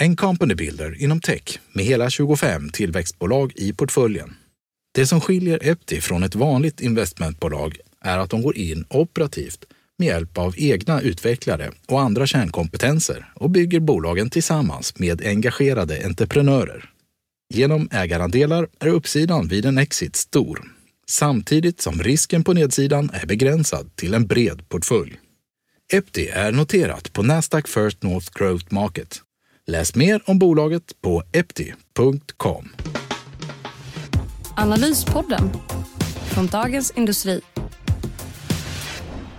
en company builder inom tech med hela 25 tillväxtbolag i portföljen. Det som skiljer Epti från ett vanligt investmentbolag är att de går in operativt med hjälp av egna utvecklare och andra kärnkompetenser och bygger bolagen tillsammans med engagerade entreprenörer. Genom ägarandelar är uppsidan vid en exit stor, samtidigt som risken på nedsidan är begränsad till en bred portfölj. Epti är noterat på Nasdaq First North Growth Market. Läs mer om bolaget på epti.com. Analyspodden från Dagens Industri.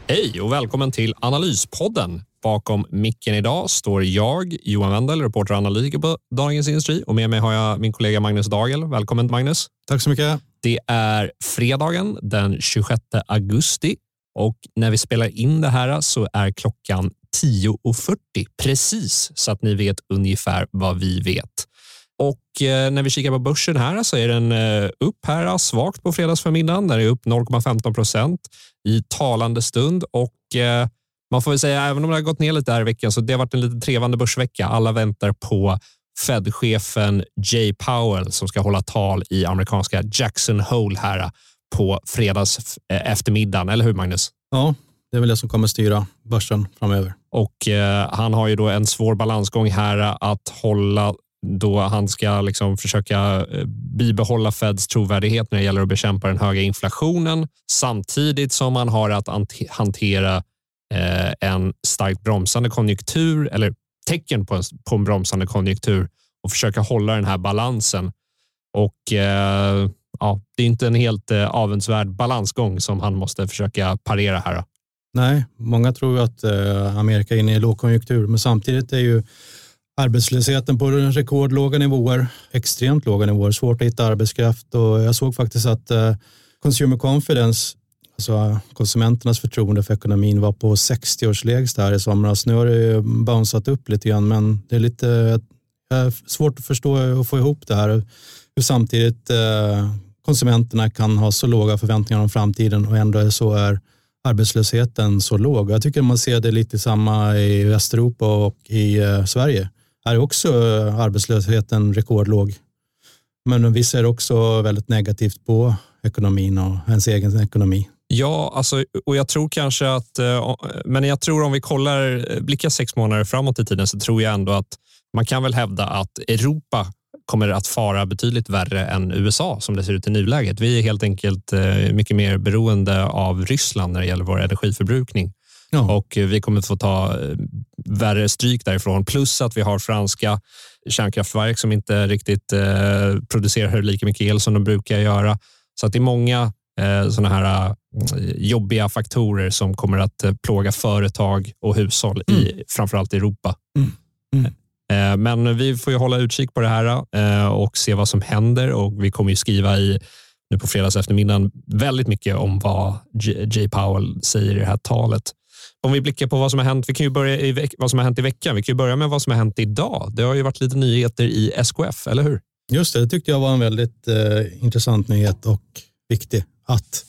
Hej och välkommen till Analyspodden. Bakom micken idag står jag, Johan Wendel, reporter och analytiker på Dagens Industri och med mig har jag min kollega Magnus Dagel. Välkommen Magnus. Tack så mycket. Det är fredagen den 26 augusti och när vi spelar in det här så är klockan 10.40 precis så att ni vet ungefär vad vi vet. Och eh, när vi kikar på börsen här så är den eh, upp här svagt på fredagsförmiddagen. Den är upp 0,15 procent i talande stund och eh, man får väl säga även om det har gått ner lite här i veckan så det har varit en lite trevande börsvecka. Alla väntar på Fed-chefen Jay Powell som ska hålla tal i amerikanska Jackson Hole här på fredags eftermiddagen. Eller hur Magnus? Ja, det är väl det som kommer styra börsen framöver. Och eh, han har ju då en svår balansgång här att hålla då han ska liksom försöka eh, bibehålla Feds trovärdighet när det gäller att bekämpa den höga inflationen samtidigt som man har att hantera eh, en starkt bromsande konjunktur eller tecken på en, på en bromsande konjunktur och försöka hålla den här balansen. Och eh, ja, det är inte en helt eh, avundsvärd balansgång som han måste försöka parera här. Nej, många tror att eh, Amerika är inne i lågkonjunktur, men samtidigt är ju arbetslösheten på rekordlåga nivåer, extremt låga nivåer, svårt att hitta arbetskraft och jag såg faktiskt att eh, consumer confidence, alltså konsumenternas förtroende för ekonomin var på 60 års lägsta här i somras. Nu har det bounceat upp lite grann, men det är lite svårt att förstå och få ihop det här. Hur samtidigt eh, konsumenterna kan ha så låga förväntningar om framtiden och ändå så är arbetslösheten så låg. Jag tycker man ser det lite samma i Västeuropa och i eh, Sverige. Här är också eh, arbetslösheten rekordlåg. Men vi ser också väldigt negativt på ekonomin och ens egen ekonomi. Ja, alltså, och jag tror kanske att, eh, men jag tror om vi kollar, blickar sex månader framåt i tiden så tror jag ändå att man kan väl hävda att Europa kommer att fara betydligt värre än USA som det ser ut i nuläget. Vi är helt enkelt eh, mycket mer beroende av Ryssland när det gäller vår energiförbrukning. Ja. Och vi kommer få ta eh, värre stryk därifrån. Plus att vi har franska kärnkraftverk som inte riktigt eh, producerar lika mycket el som de brukar göra. Så att det är många sådana här jobbiga faktorer som kommer att plåga företag och hushåll mm. i framförallt Europa. Mm. Mm. Eh, men vi får ju hålla utkik på det här eh, och se vad som händer och vi kommer ju skriva i nu på fredags eftermiddagen väldigt mycket om vad Jay Powell säger i det här talet. Om vi blickar på vad som har hänt, vi kan ju börja i vad som har hänt i veckan. Vi kan ju börja med vad som har hänt idag. Det har ju varit lite nyheter i SKF, eller hur? Just det, det tyckte jag var en väldigt eh, intressant nyhet och viktig. Att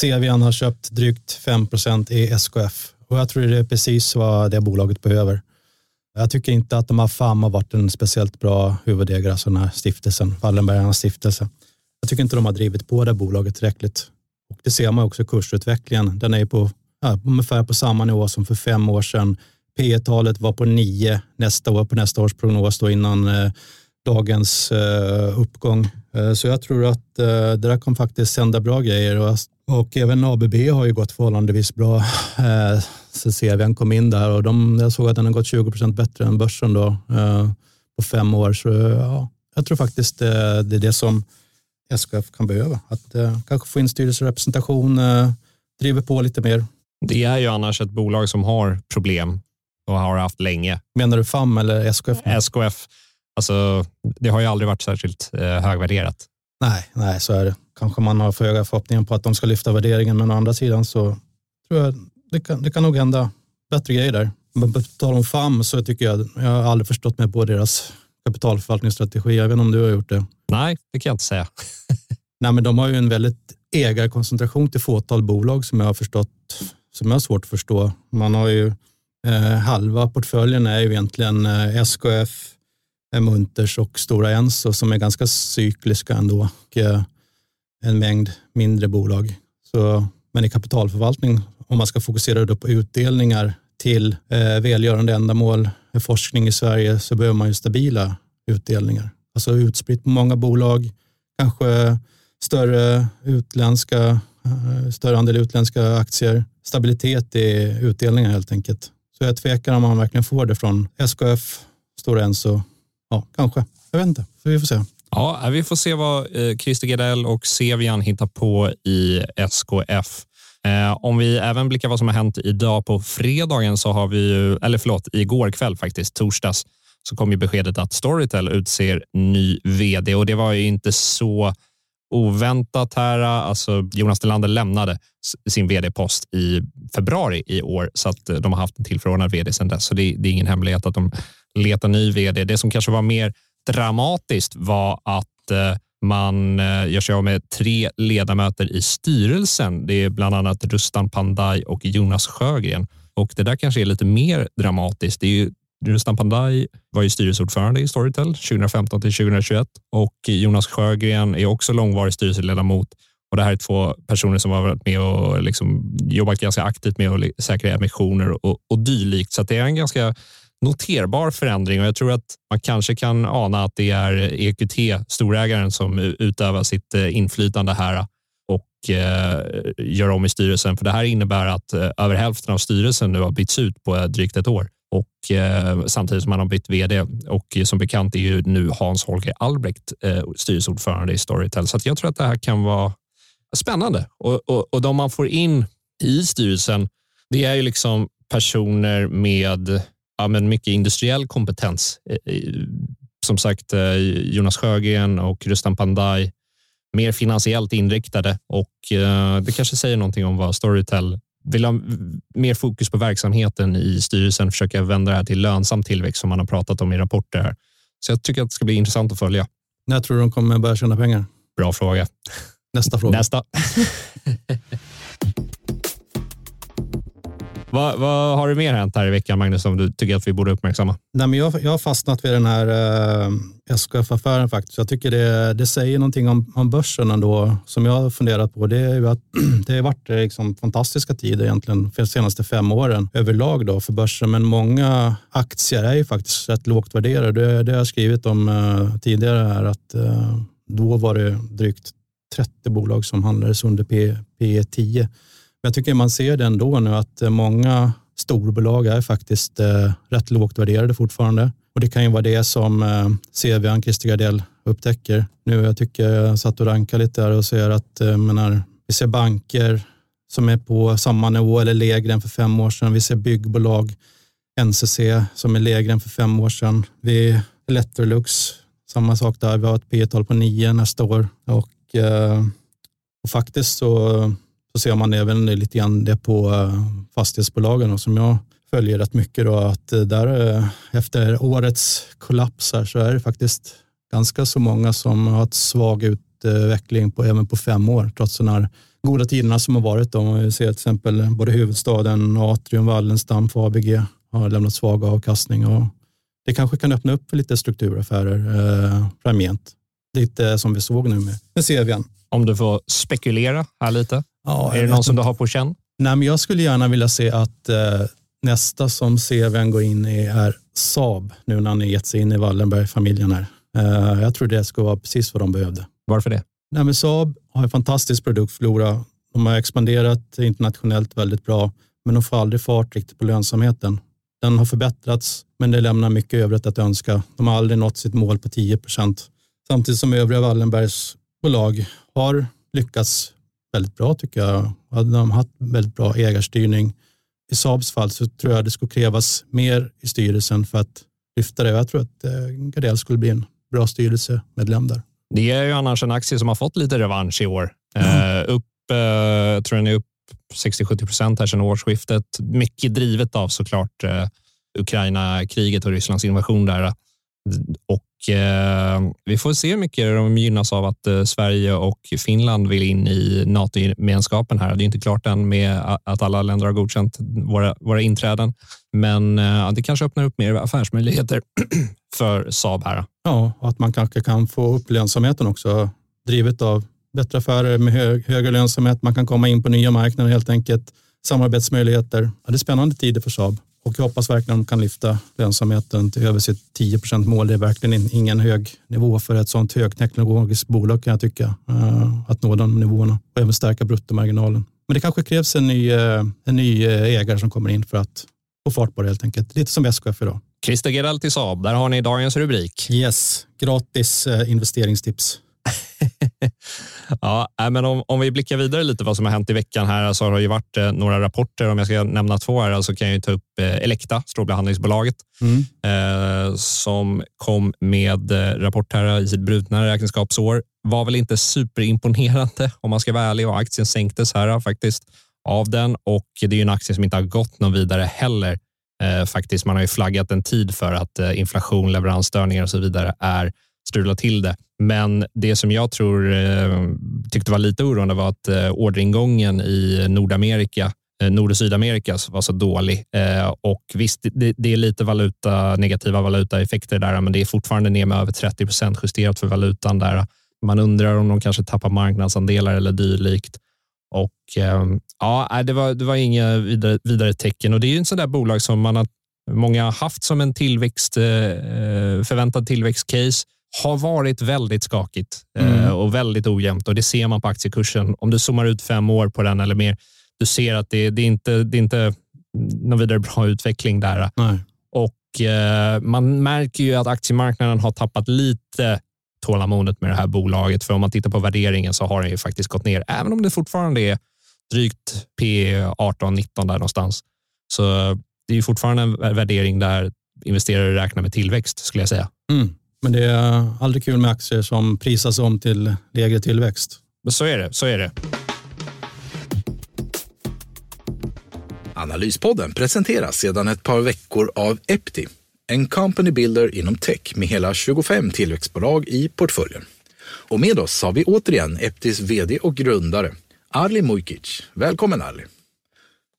CVN har köpt drygt 5% i SKF och jag tror det är precis vad det bolaget behöver. Jag tycker inte att de har FAM har varit en speciellt bra huvudägare, alltså den här stiftelsen, Wallenbergarnas stiftelse. Jag tycker inte de har drivit på det bolaget tillräckligt. Och det ser man också i kursutvecklingen. Den är på ja, ungefär på samma nivå som för fem år sedan. P talet var på nio nästa år, på nästa års prognos då innan eh, dagens eh, uppgång. Eh, så jag tror att eh, det där kommer faktiskt sända bra grejer och, och även ABB har ju gått förhållandevis bra eh, CVn kom in där och de, jag såg att den har gått 20 procent bättre än börsen då, eh, på fem år. Så ja, jag tror faktiskt eh, det är det som SKF kan behöva. Att eh, kanske få in styrelserepresentation, eh, driver på lite mer. Det är ju annars ett bolag som har problem och har haft länge. Menar du FAM eller SKF? SKF. Alltså, det har ju aldrig varit särskilt eh, högvärderat. Nej, nej, så är det. Kanske man har för höga förhoppningar på att de ska lyfta värderingen, men å andra sidan så tror jag det kan, det kan nog hända bättre grejer där. Men på tal om FAM så tycker jag, jag har aldrig förstått mig på deras kapitalförvaltningsstrategi. Jag vet inte om du har gjort det? Nej, det kan jag inte säga. Nej, men de har ju en väldigt ägarkoncentration till fåtal bolag som jag har förstått, som jag har svårt att förstå. Man har ju eh, halva portföljen är ju egentligen eh, SKF, eh, Munters och Stora Enso som är ganska cykliska ändå och eh, en mängd mindre bolag. Så, men i kapitalförvaltning, om man ska fokusera då på utdelningar till eh, välgörande ändamål, forskning i Sverige, så behöver man ju stabila utdelningar. Alltså utspritt på många bolag, kanske större utländska, eh, större andel utländska aktier, stabilitet i utdelningar helt enkelt. Så jag tvekar om man verkligen får det från SKF, Stora Enso, ja kanske, jag vet inte, så vi får se. Ja, äh, vi får se vad eh, Christer Gardell och Sevian hittar på i SKF. Eh, om vi även blickar vad som har hänt idag på fredagen så har vi ju, eller förlåt, igår kväll faktiskt, torsdags, så kom ju beskedet att Storytel utser ny vd och det var ju inte så oväntat här. Alltså Jonas Delander lämnade sin vd-post i februari i år så att eh, de har haft en tillförordnad vd sedan dess. Så det, det, är ingen hemlighet att de letar ny vd. Det som kanske var mer dramatiskt var att eh, man eh, gör sig av med tre ledamöter i styrelsen. Det är bland annat Rustan Pandai och Jonas Sjögren. Och det där kanske är lite mer dramatiskt. Det är ju Rustan Pandai var ju styrelseordförande i Storytel 2015 till 2021 och Jonas Sjögren är också långvarig styrelseledamot. Och det här är två personer som har varit med och liksom jobbat ganska aktivt med att säkra emissioner och, och dylikt. Så det är en ganska noterbar förändring och jag tror att man kanske kan ana att det är EQT, storägaren, som utövar sitt eh, inflytande här eh, och eh, gör om i styrelsen. För det här innebär att eh, över hälften av styrelsen nu har bytts ut på eh, drygt ett år och eh, samtidigt som man har bytt vd och som bekant är ju nu Hans Holger Albrecht eh, styrelseordförande i Storytel. Så jag tror att det här kan vara spännande och, och, och de man får in i styrelsen, det är ju liksom personer med ja, men mycket industriell kompetens. Eh, som sagt, eh, Jonas Sjögren och Rustam Pandai mer finansiellt inriktade och eh, det kanske säger någonting om vad Storytel vill ha mer fokus på verksamheten i styrelsen, försöka vända det här till lönsam tillväxt som man har pratat om i rapporter. Här. Så jag tycker att det ska bli intressant att följa. När tror du de kommer börja tjäna pengar? Bra fråga. Nästa fråga. Nästa. Vad, vad, har du mer hänt här i veckan, Magnus, som du tycker att vi borde uppmärksamma? Nej, men jag, jag har fastnat vid den här eh, SKF-affären faktiskt. Jag tycker det, det säger någonting om, om börsen ändå, som jag har funderat på. Det är ju att det har varit eh, liksom fantastiska tider egentligen för de senaste fem åren överlag då för börsen, men många aktier är ju faktiskt rätt lågt värderade. Det, det har jag skrivit om eh, tidigare här, att eh, då var det drygt 30 bolag som handlades under P, P10 jag tycker man ser det ändå nu att eh, många storbolag är faktiskt eh, rätt lågt värderade fortfarande. Och det kan ju vara det som eh, CVan Christer Gardell upptäcker. Nu jag tycker jag satt och rankade lite där och ser att eh, menar, vi ser banker som är på samma nivå eller lägre än för fem år sedan. Vi ser byggbolag, NCC som är lägre än för fem år sedan. Vi Electrolux, samma sak där. Vi har ett P-tal på nio nästa år och, och faktiskt så så ser man även lite grann det på eh, fastighetsbolagen som jag följer rätt mycket. Då, att eh, där eh, efter årets kollapsar så är det faktiskt ganska så många som har haft svag utveckling på, även på fem år trots de här goda tiderna som har varit. Om vi ser till exempel både huvudstaden, Atrium, Wallenstam, ABG har lämnat svag avkastning och det kanske kan öppna upp för lite strukturaffärer eh, framgent. Lite som vi såg nu med, med CVn. Om du får spekulera här lite. Ja, är det någon som du har på känn? Nej, men jag skulle gärna vilja se att eh, nästa som CVn går in i är Saab nu när han har gett sig in i Wallenberg-familjen här. Eh, jag tror det ska vara precis vad de behövde. Varför det? Nej, men Saab har en fantastisk produktflora. De har expanderat internationellt väldigt bra, men de får aldrig fart riktigt på lönsamheten. Den har förbättrats, men det lämnar mycket övrigt att önska. De har aldrig nått sitt mål på 10 procent. Samtidigt som övriga Wallenbergs bolag har lyckats väldigt bra tycker jag. Hade de haft väldigt bra ägarstyrning. I Saabs fall så tror jag det skulle krävas mer i styrelsen för att lyfta det. Jag tror att eh, Gardell skulle bli en bra styrelsemedlem där. Det är ju annars en aktie som har fått lite revansch i år. Mm. upp, jag tror den är upp 60-70 procent här sedan årsskiftet. Mycket drivet av såklart Ukraina-kriget och Rysslands invasion där. Och eh, vi får se hur mycket de gynnas av att eh, Sverige och Finland vill in i NATO-gemenskapen här. Det är inte klart än med att alla länder har godkänt våra, våra inträden, men eh, det kanske öppnar upp mer affärsmöjligheter för Saab här. Ja, och att man kanske kan få upp lönsamheten också, drivet av bättre affärer med hög, högre lönsamhet. Man kan komma in på nya marknader helt enkelt, samarbetsmöjligheter. Ja, det är spännande tider för Saab. Och jag hoppas verkligen att de kan lyfta lönsamheten till över sitt 10% mål. Det är verkligen ingen hög nivå för ett sådant högteknologiskt bolag kan jag tycka. Eh, att nå de nivåerna och även stärka bruttomarginalen. Men det kanske krävs en ny, eh, en ny eh, ägare som kommer in för att få fart på det helt enkelt. Lite som SKF idag. Christer Gerald till Saab, där har ni dagens rubrik. Yes, gratis investeringstips. ja, men om, om vi blickar vidare lite vad som har hänt i veckan här så har det ju varit eh, några rapporter. Om jag ska nämna två här så kan jag ta upp eh, Elekta, strålbehandlingsbolaget, mm. eh, som kom med eh, rapport här i sitt brutna räkenskapsår. Var väl inte superimponerande om man ska vara ärlig och aktien sänktes här faktiskt av den och det är ju en aktie som inte har gått någon vidare heller. Eh, faktiskt, man har ju flaggat en tid för att eh, inflation, leveransstörningar och så vidare är strula till det. Men det som jag tror eh, tyckte var lite oroande var att eh, orderingången i Nordamerika eh, Nord och Sydamerika var så dålig. och visst, det, det, är lite valuta, negativa valutaeffekter där, men det är fortfarande ner med över 30 procent justerat för valutan där. Man undrar om de kanske tappar marknadsandelar eller dylikt. Och ja, det var, det var inga vidare, vidare tecken och det är ju en sån där bolag som man har, många har haft som en tillväxt, förväntad tillväxtcase har varit väldigt skakigt eh, mm. och väldigt ojämnt och det ser man på aktiekursen. Om du zoomar ut fem år på den eller mer, du ser att det, det är inte det är inte någon vidare bra utveckling där. Nej. Och eh, man märker ju att aktiemarknaden har tappat lite tålamodet med det här bolaget. För om man tittar på värderingen så har den ju faktiskt gått ner, även om det fortfarande är drygt P 18-19 där någonstans. Så det är fortfarande en värdering där investerare räknar med tillväxt skulle jag säga. Mm. Men det är aldrig kul med aktier som prisas om till lägre tillväxt. Men så är det. Så är det. Analyspodden presenteras sedan ett par veckor av Epti, en company builder inom tech med hela 25 tillväxtbolag i portföljen. Och med oss har vi återigen Eptis vd och grundare, Ali Mujkic. Välkommen Ali!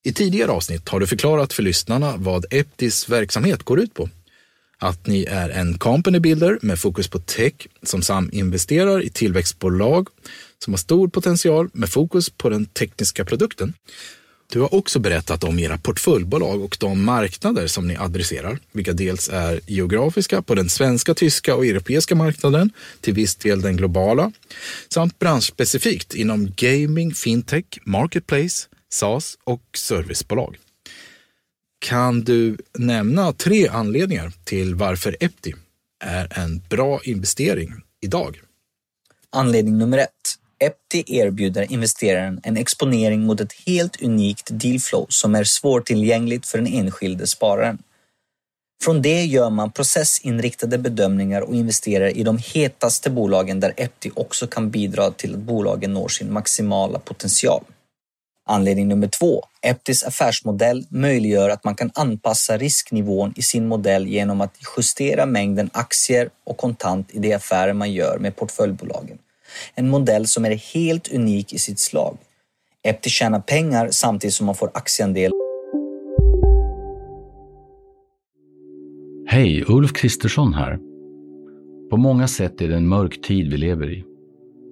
I tidigare avsnitt har du förklarat för lyssnarna vad Eptis verksamhet går ut på att ni är en company builder med fokus på tech som saminvesterar i tillväxtbolag som har stor potential med fokus på den tekniska produkten. Du har också berättat om era portföljbolag och de marknader som ni adresserar, vilka dels är geografiska på den svenska, tyska och europeiska marknaden, till viss del den globala, samt branschspecifikt inom gaming, fintech, marketplace, SaaS och servicebolag. Kan du nämna tre anledningar till varför Epti är en bra investering idag? Anledning nummer ett. Epti erbjuder investeraren en exponering mot ett helt unikt dealflow som är svårtillgängligt för den enskilde spararen. Från det gör man processinriktade bedömningar och investerar i de hetaste bolagen där Epti också kan bidra till att bolagen når sin maximala potential. Anledning nummer två. Eptis affärsmodell möjliggör att man kan anpassa risknivån i sin modell genom att justera mängden aktier och kontant i de affärer man gör med portföljbolagen. En modell som är helt unik i sitt slag. Epti tjänar pengar samtidigt som man får aktieandel. Hej, Ulf Kristersson här. På många sätt är det en mörk tid vi lever i.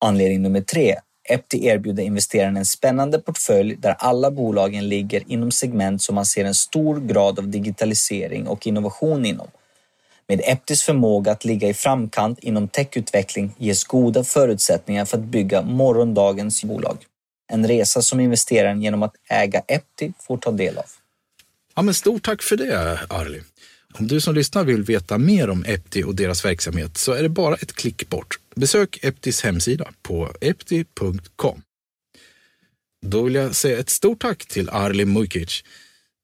Anledning nummer tre. Epti erbjuder investeraren en spännande portfölj där alla bolagen ligger inom segment som man ser en stor grad av digitalisering och innovation inom. Med Eptis förmåga att ligga i framkant inom techutveckling ges goda förutsättningar för att bygga morgondagens bolag. En resa som investeraren genom att äga Epti får ta del av. Ja, men stort tack för det, Arli. Om du som lyssnar vill veta mer om Epti och deras verksamhet så är det bara ett klick bort. Besök Eptis hemsida på epti.com. Då vill jag säga ett stort tack till Arli Mujkic,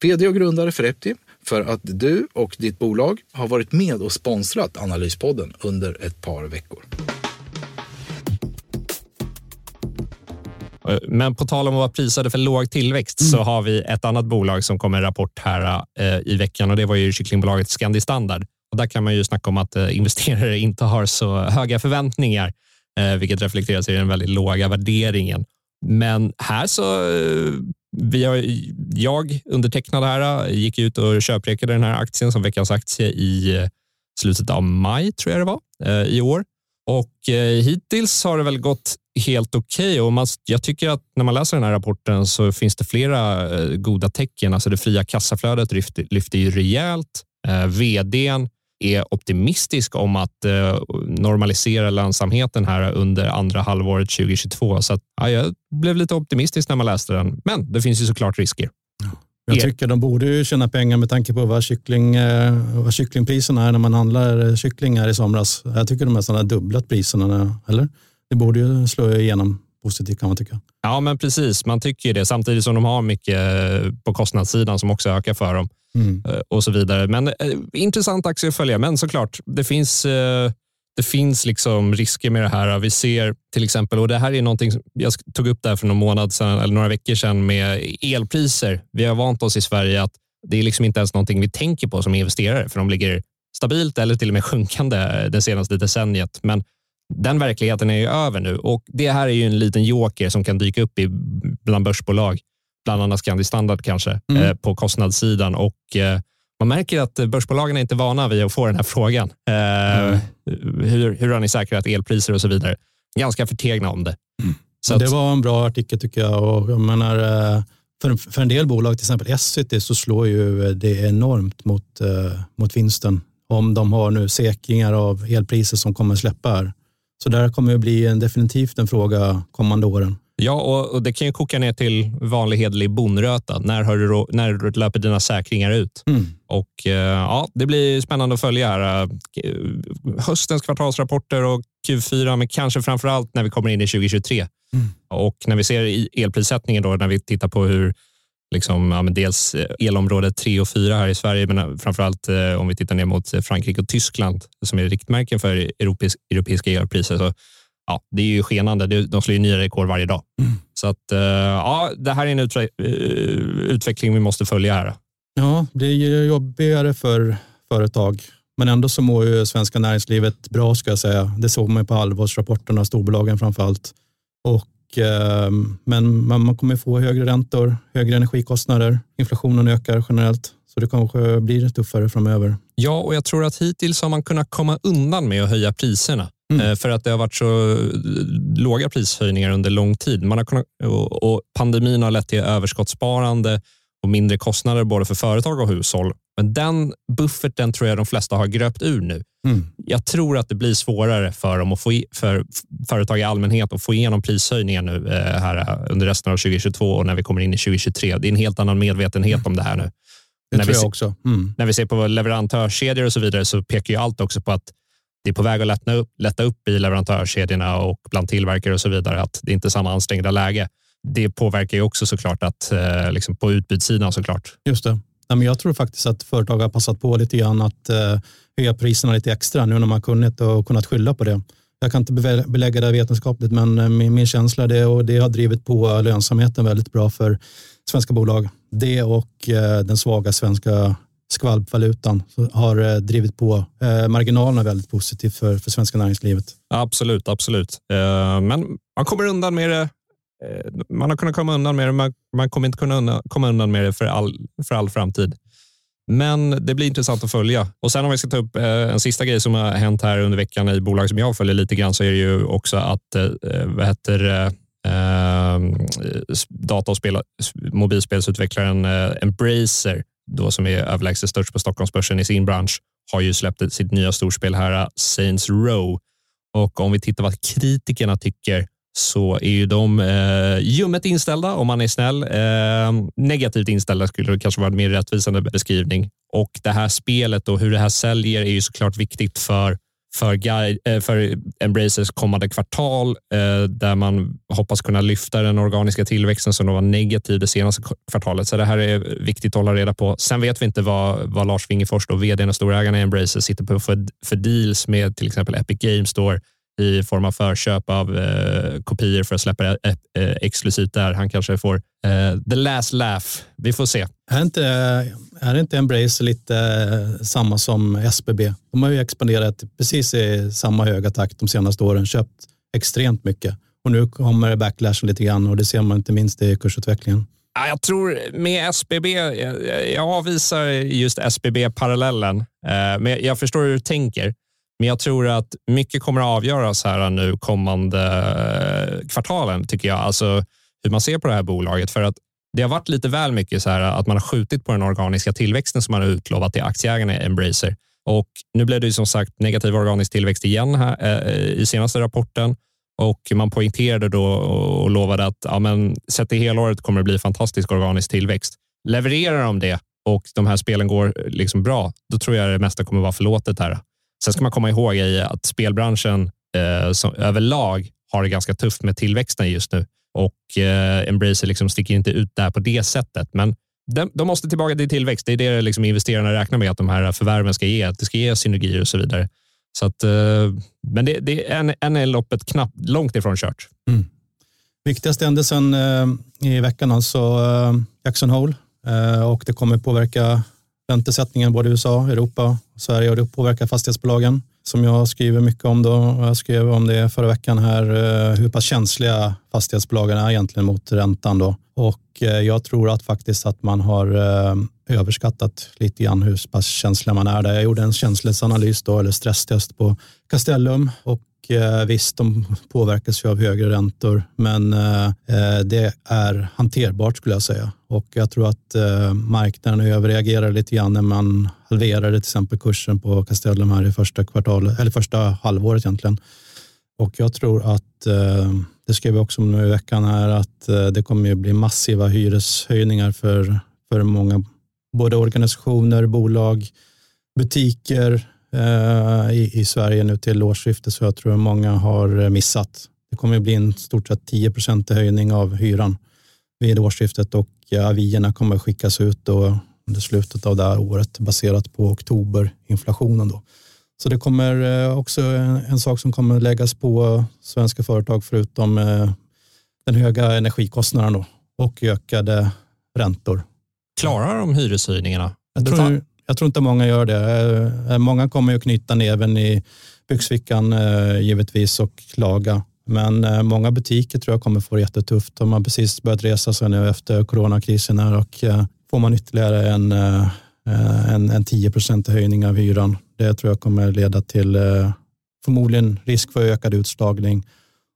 vd och grundare för Epti, för att du och ditt bolag har varit med och sponsrat Analyspodden under ett par veckor. Men på tal om att vara prisade för låg tillväxt mm. så har vi ett annat bolag som kom med en rapport här eh, i veckan och det var ju kycklingbolaget Scandi Standard. Och där kan man ju snacka om att eh, investerare inte har så höga förväntningar, eh, vilket reflekteras i den väldigt låga värderingen. Men här så eh, vi har, jag undertecknade här, gick ut och köprekade den här aktien som veckans aktie i eh, slutet av maj, tror jag det var, eh, i år. Och eh, hittills har det väl gått helt okej. Okay. jag tycker att när man läser den här rapporten så finns det flera eh, goda tecken. Alltså det fria kassaflödet lyfter, lyfter ju rejält. Eh, vdn är optimistisk om att eh, normalisera lönsamheten här under andra halvåret 2022. Så att, ja, jag blev lite optimistisk när man läste den. Men det finns ju såklart risker. Jag tycker de borde ju tjäna pengar med tanke på vad, kyckling, eh, vad kycklingpriserna är när man handlar kycklingar i somras. Jag tycker de nästan har dubblat priserna. Eller? Det borde ju slå igenom positivt kan man tycka. Ja, men precis. Man tycker det samtidigt som de har mycket eh, på kostnadssidan som också ökar för dem mm. Eh, och så vidare. Men eh, intressant aktie att följa. Men såklart, det finns eh, det finns liksom risker med det här. Vi ser till exempel, och det här är någonting jag tog upp där för någon månad sedan, eller några veckor sedan med elpriser. Vi har vant oss i Sverige att det är liksom inte ens någonting vi tänker på som investerare, för de ligger stabilt eller till och med sjunkande det senaste decenniet. Men den verkligheten är ju över nu och det här är ju en liten joker som kan dyka upp i bland börsbolag, bland annat Scandi Standard kanske, mm. eh, på kostnadssidan. Och, eh, man märker att börsbolagen är inte vana vid att få den här frågan. Eh, mm. hur, hur har ni säkrat elpriser och så vidare? Ganska förtegna om det. Mm. Så det var en bra artikel tycker jag. Och jag menar, eh, för, för en del bolag, till exempel Essity, så slår ju det enormt mot, eh, mot vinsten. Om de har nu säkringar av elpriser som kommer släppa här. Så där kommer det bli en, definitivt en fråga kommande åren. Ja, och, och, det kan ju koka ner till vanlig hederlig bonröta. När, har du, när löper dina säkringar ut? Mm. Och, eh, ja, det blir spännande att följa här. Eh, höstens kvartalsrapporter och Q4, men kanske framför allt när vi kommer in i 2023. Mm. Och när vi ser elprissättningen, då, när vi tittar på hur liksom, ja, dels elområde 3 och 4 här i Sverige, men framförallt eh, om vi tittar ner mot Frankrike och Tyskland som är riktmärken för europeisk, europeiska elpriser. Så ja, det är ju skenande. De slår ju nya rekord varje dag. Mm. Så att, eh, ja, det här är en eh, utveckling vi måste följa här. Ja, det är jobbigare för företag, men ändå så mår ju svenska näringslivet bra ska jag säga. Det såg man på halvårsrapporterna, storbolagen framför allt. Och, eh, men man kommer få högre räntor, högre energikostnader, inflationen ökar generellt. Så det kanske blir tuffare framöver. Ja, och jag tror att hittills har man kunnat komma undan med att höja priserna. Mm. Eh, för att det har varit så eh, låga prishöjningar under lång tid. Man har kunnat, och pandemin har lett till överskottssparande och mindre kostnader både för företag och hushåll. Men den bufferten tror jag de flesta har gröpt ur nu. Mm. Jag tror att det blir svårare för, dem att få, för företag i allmänhet att få igenom prishöjningar nu eh, här under resten av 2022 och när vi kommer in i 2023. Det är en helt annan medvetenhet om det här nu. Det när tror vi, jag också. Mm. När vi ser på leverantörskedjor och så vidare så pekar ju allt också på att det är på väg att lätta upp, lätta upp i leverantörskedjorna och bland tillverkare och så vidare. Att det inte är samma ansträngda läge. Det påverkar ju också såklart att, eh, liksom på utbudssidan såklart. Just det. Nej, men jag tror faktiskt att företag har passat på lite grann att eh, höja priserna lite extra nu när man har kunnat och kunnat skylla på det. Jag kan inte belägga det vetenskapligt, men eh, min, min känsla är det och det har drivit på lönsamheten väldigt bra för svenska bolag. Det och eh, den svaga svenska skvalpvalutan har eh, drivit på eh, marginalerna väldigt positivt för, för svenska näringslivet. Absolut, absolut. Eh, men man kommer undan med det. Man har kunnat komma undan med det, man, man kommer inte kunna undan, komma undan med det för all, för all framtid. Men det blir intressant att följa. Och sen om vi ska ta upp en sista grej som har hänt här under veckan i bolag som jag följer lite grann så är det ju också att vad heter data och spela, mobilspelsutvecklaren Embracer, då som är överlägset störst på Stockholmsbörsen i sin bransch, har ju släppt sitt nya storspel här, äh, Saints Row. Och om vi tittar vad kritikerna tycker så är ju de eh, ljummet inställda om man är snäll. Eh, negativt inställda skulle det kanske vara en mer rättvisande beskrivning. Och det här spelet och hur det här säljer är ju såklart viktigt för för, guide, eh, för Embracers kommande kvartal eh, där man hoppas kunna lyfta den organiska tillväxten som var negativ det senaste kvartalet. Så det här är viktigt att hålla reda på. Sen vet vi inte vad, vad Lars Wingefors, vd och storägarna i Embracer, sitter på för, för deals med till exempel Epic Games Store i form av förköp av eh, kopior för att släppa eh, eh, exklusivt där. Han kanske får eh, the last laugh. Vi får se. Är inte, är inte Embrace lite eh, samma som SBB? De har ju expanderat precis i samma höga takt de senaste åren, köpt extremt mycket. Och nu kommer backlashen lite grann och det ser man inte minst i kursutvecklingen. Jag tror med SBB, jag avvisar just SBB-parallellen, eh, men jag förstår hur du tänker. Men jag tror att mycket kommer att avgöras här nu kommande eh, kvartalen, tycker jag. Alltså hur man ser på det här bolaget. För att det har varit lite väl mycket så här att man har skjutit på den organiska tillväxten som man har utlovat till aktieägarna i Embracer. Och nu blev det ju som sagt negativ organisk tillväxt igen här, eh, i senaste rapporten och man poängterade då och lovade att ja, men, sett i helåret kommer det bli fantastisk organisk tillväxt. Levererar de det och de här spelen går eh, liksom bra, då tror jag det mesta kommer vara förlåtet här. Sen ska man komma ihåg att spelbranschen eh, som, överlag har det ganska tufft med tillväxten just nu och eh, Embracer liksom sticker inte ut där på det sättet. Men de, de måste tillbaka till tillväxt. Det är det liksom investerarna räknar med att de här förvärven ska ge. Att det ska ge synergier och så vidare. Så att, eh, men det, det är än, än är loppet knappt långt ifrån kört. Mm. Viktigaste händelsen eh, i veckan alltså eh, Jackson Hole eh, och det kommer påverka räntesättningen både i USA, Europa och Sverige och det påverkar fastighetsbolagen som jag skriver mycket om. Då. Jag skrev om det förra veckan här, eh, hur pass känsliga fastighetsbolagen är egentligen mot räntan. Då. Och eh, jag tror att faktiskt att man har eh, överskattat lite grann hur pass känsliga man är där. Jag gjorde en känslighetsanalys då, eller stresstest på Castellum och Eh, visst, de påverkas ju av högre räntor, men eh, eh, det är hanterbart skulle jag säga. Och jag tror att marknaden överreagerar lite grann när man halverade till exempel kursen på Castellum här i första kvartalet, eller första halvåret egentligen. Och jag tror att, det skrev vi också om nu i veckan här, att det kommer att bli massiva hyreshöjningar för, för många, både organisationer, bolag, butiker i, i Sverige nu till årsskiftet, så jag tror att många har missat. Det kommer att bli en stort sett 10% höjning av hyran vid årsskiftet och avierna kommer skickas ut då under slutet av det här året baserat på oktoberinflationen. Då. Så det kommer eh, också en, sak som kommer läggas på svenska företag förutom eh, den höga energikostnaden då, och ökade räntor. Klarar de hyreshöjningarna? Jag tror, jag tror inte många gör det. Eh, många kommer ju knyta näven i byxfickan eh, givetvis och klaga. Men eh, många butiker tror jag kommer få det jättetufft. De har precis börjat resa sig nu efter coronakrisen här och får man ytterligare en, en, en 10% höjning av hyran. Det tror jag kommer leda till förmodligen risk för ökad utslagning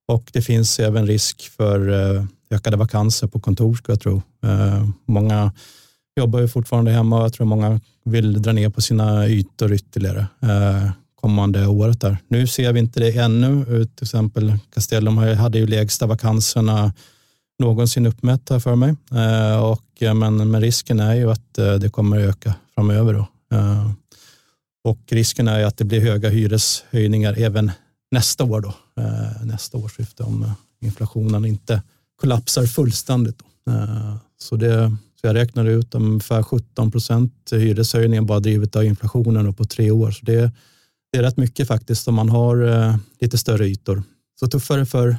och det finns även risk för ökade vakanser på kontor ska jag tro. Många jobbar ju fortfarande hemma och jag tror många vill dra ner på sina ytor ytterligare eh, kommande året. Där. Nu ser vi inte det ännu. Till exempel Castellum hade ju lägsta vakanserna någonsin uppmätt här för mig. Eh, och, men, men risken är ju att eh, det kommer öka framöver. Då. Eh, och risken är ju att det blir höga hyreshöjningar även nästa år, då, eh, nästa årsskifte om inflationen inte kollapsar fullständigt. Då. Så, det, så jag räknar ut ungefär 17 procent hyreshöjning bara drivet av inflationen på tre år. Så det, det är rätt mycket faktiskt om man har eh, lite större ytor. Så tuffare för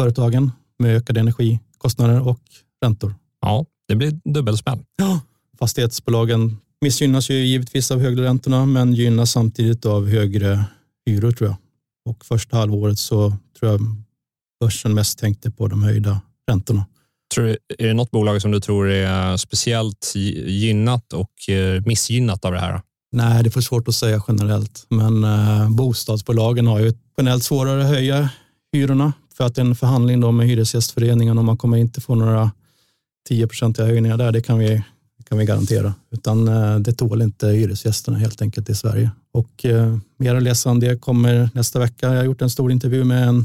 företagen med ökade energikostnader och räntor. Ja, det blir dubbelsmäll. Ja, fastighetsbolagen missgynnas ju givetvis av högre räntorna men gynnas samtidigt av högre hyror tror jag. Och första halvåret så tror jag börsen mest tänkte på de höjda räntorna. Tror, är det något bolag som du tror är speciellt gynnat och eh, missgynnat av det här? Nej, det är för svårt att säga generellt, men eh, bostadsbolagen har ju generellt svårare att höja hyrorna för att en förhandling då med Hyresgästföreningen och man kommer inte få några 10-procentiga höjningar där, det kan vi, kan vi garantera. Utan eh, det tål inte hyresgästerna helt enkelt i Sverige. Och eh, mer att läsa om det kommer nästa vecka. Jag har gjort en stor intervju med en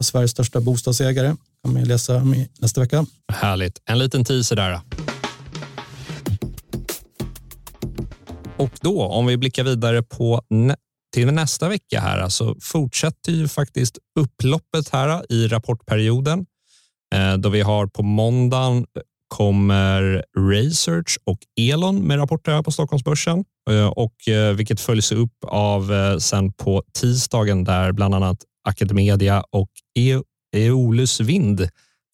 av Sveriges största bostadsägare kan man läsa om nästa vecka. Härligt. En liten teaser där. Och då, om vi blickar vidare på till nästa vecka här så fortsätter ju faktiskt upploppet här i rapportperioden eh, då vi har på måndagen eh, kommer Research och Elon med rapporter här på Stockholmsbörsen eh, och vilket följs upp av sen på tisdagen där bland annat Academedia och EU Eolus Vind.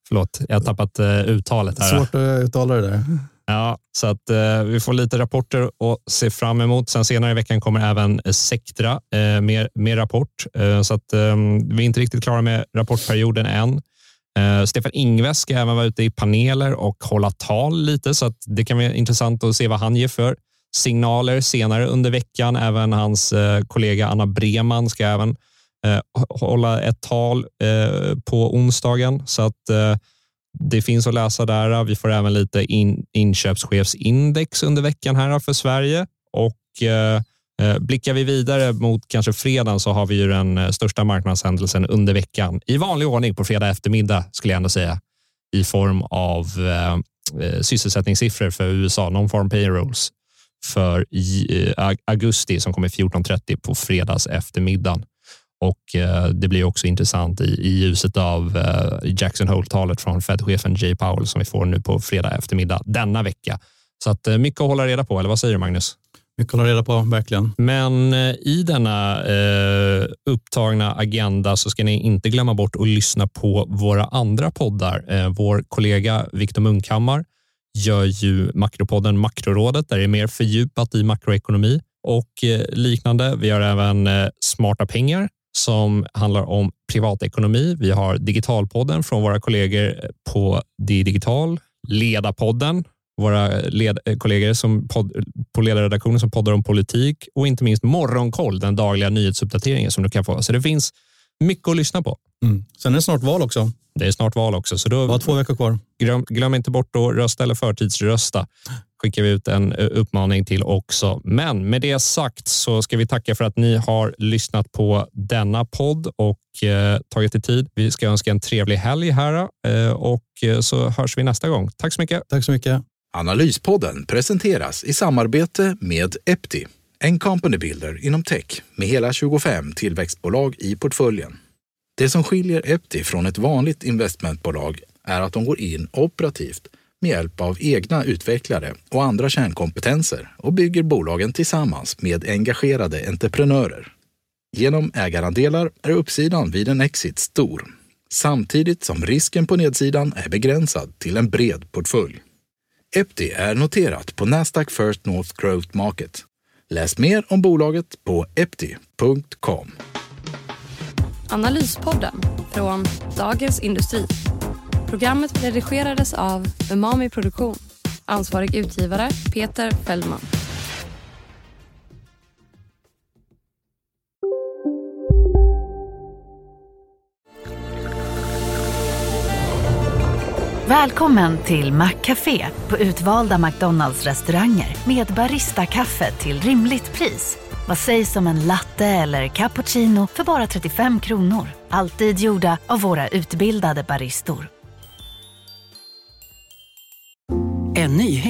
Förlåt, jag har tappat uttalet här. Svårt att uttala det där. Ja, så att eh, vi får lite rapporter att se fram emot. Sen senare i veckan kommer även Sectra eh, med, med rapport, eh, så att eh, vi är inte riktigt klara med rapportperioden än. Eh, Stefan Ingves ska även vara ute i paneler och hålla tal lite, så att det kan vara intressant att se vad han ger för signaler senare under veckan. Även hans eh, kollega Anna Breman ska även Eh, hålla ett tal eh, på onsdagen, så att eh, det finns att läsa där. Vi får även lite in, inköpschefsindex under veckan här för Sverige och eh, blickar vi vidare mot kanske fredagen så har vi ju den största marknadshändelsen under veckan i vanlig ordning på fredag eftermiddag skulle jag ändå säga i form av eh, eh sysselsättningssiffror för USA, non-farm payrolls för i, eh, augusti som kommer 14.30 på fredags eftermiddagen. Och eh, det blir också intressant i, i ljuset av eh, Jackson Hole-talet från Fed-chefen Jay Powell som vi får nu på fredag eftermiddag denna vecka. Så att eh, mycket att hålla reda på, eller vad säger du Magnus? Mycket att hålla reda på, verkligen. Men i denna eh, upptagna agenda så ska ni inte glömma bort att lyssna på våra andra poddar. Eh, vår kollega Viktor Munkhammar gör ju makropodden Makrorådet där det är mer fördjupat i makroekonomi och liknande. Vi har även Smarta pengar som handlar om privatekonomi. Vi har Digitalpodden från våra kollegor på Digital, Ledarpodden, våra led kollegor som podd, på ledarredaktionen som poddar om politik och inte minst Morgonkoll, den dagliga nyhetsuppdateringen som du kan få. Så det finns mycket att lyssna på. Mm. Sen är det snart val också. Det är snart val också. Så då, det var två veckor kvar. Glöm, glöm inte bort att rösta eller förtidsrösta. Skickar vi ut en eh, uppmaning till också. Men med det sagt så ska vi tacka för att ni har lyssnat på denna podd och eh, tagit er tid. Vi ska önska en trevlig helg här eh, och så hörs vi nästa gång. Tack så mycket. Tack så mycket. Analyspodden presenteras i samarbete med Epti, en company builder inom tech med hela 25 tillväxtbolag i portföljen. Det som skiljer Epti från ett vanligt investmentbolag är att de går in operativt med hjälp av egna utvecklare och andra kärnkompetenser och bygger bolagen tillsammans med engagerade entreprenörer. Genom ägarandelar är uppsidan vid en exit stor, samtidigt som risken på nedsidan är begränsad till en bred portfölj. Epti är noterat på Nasdaq First North Growth Market. Läs mer om bolaget på epti.com. Analyspodden från Dagens Industri. Programmet redigerades av Umami Produktion. Ansvarig utgivare Peter Fellman. Välkommen till Maccafé på utvalda McDonalds restauranger med Baristakaffe till rimligt pris. Vad sägs om en latte eller cappuccino för bara 35 kronor? Alltid gjorda av våra utbildade baristor.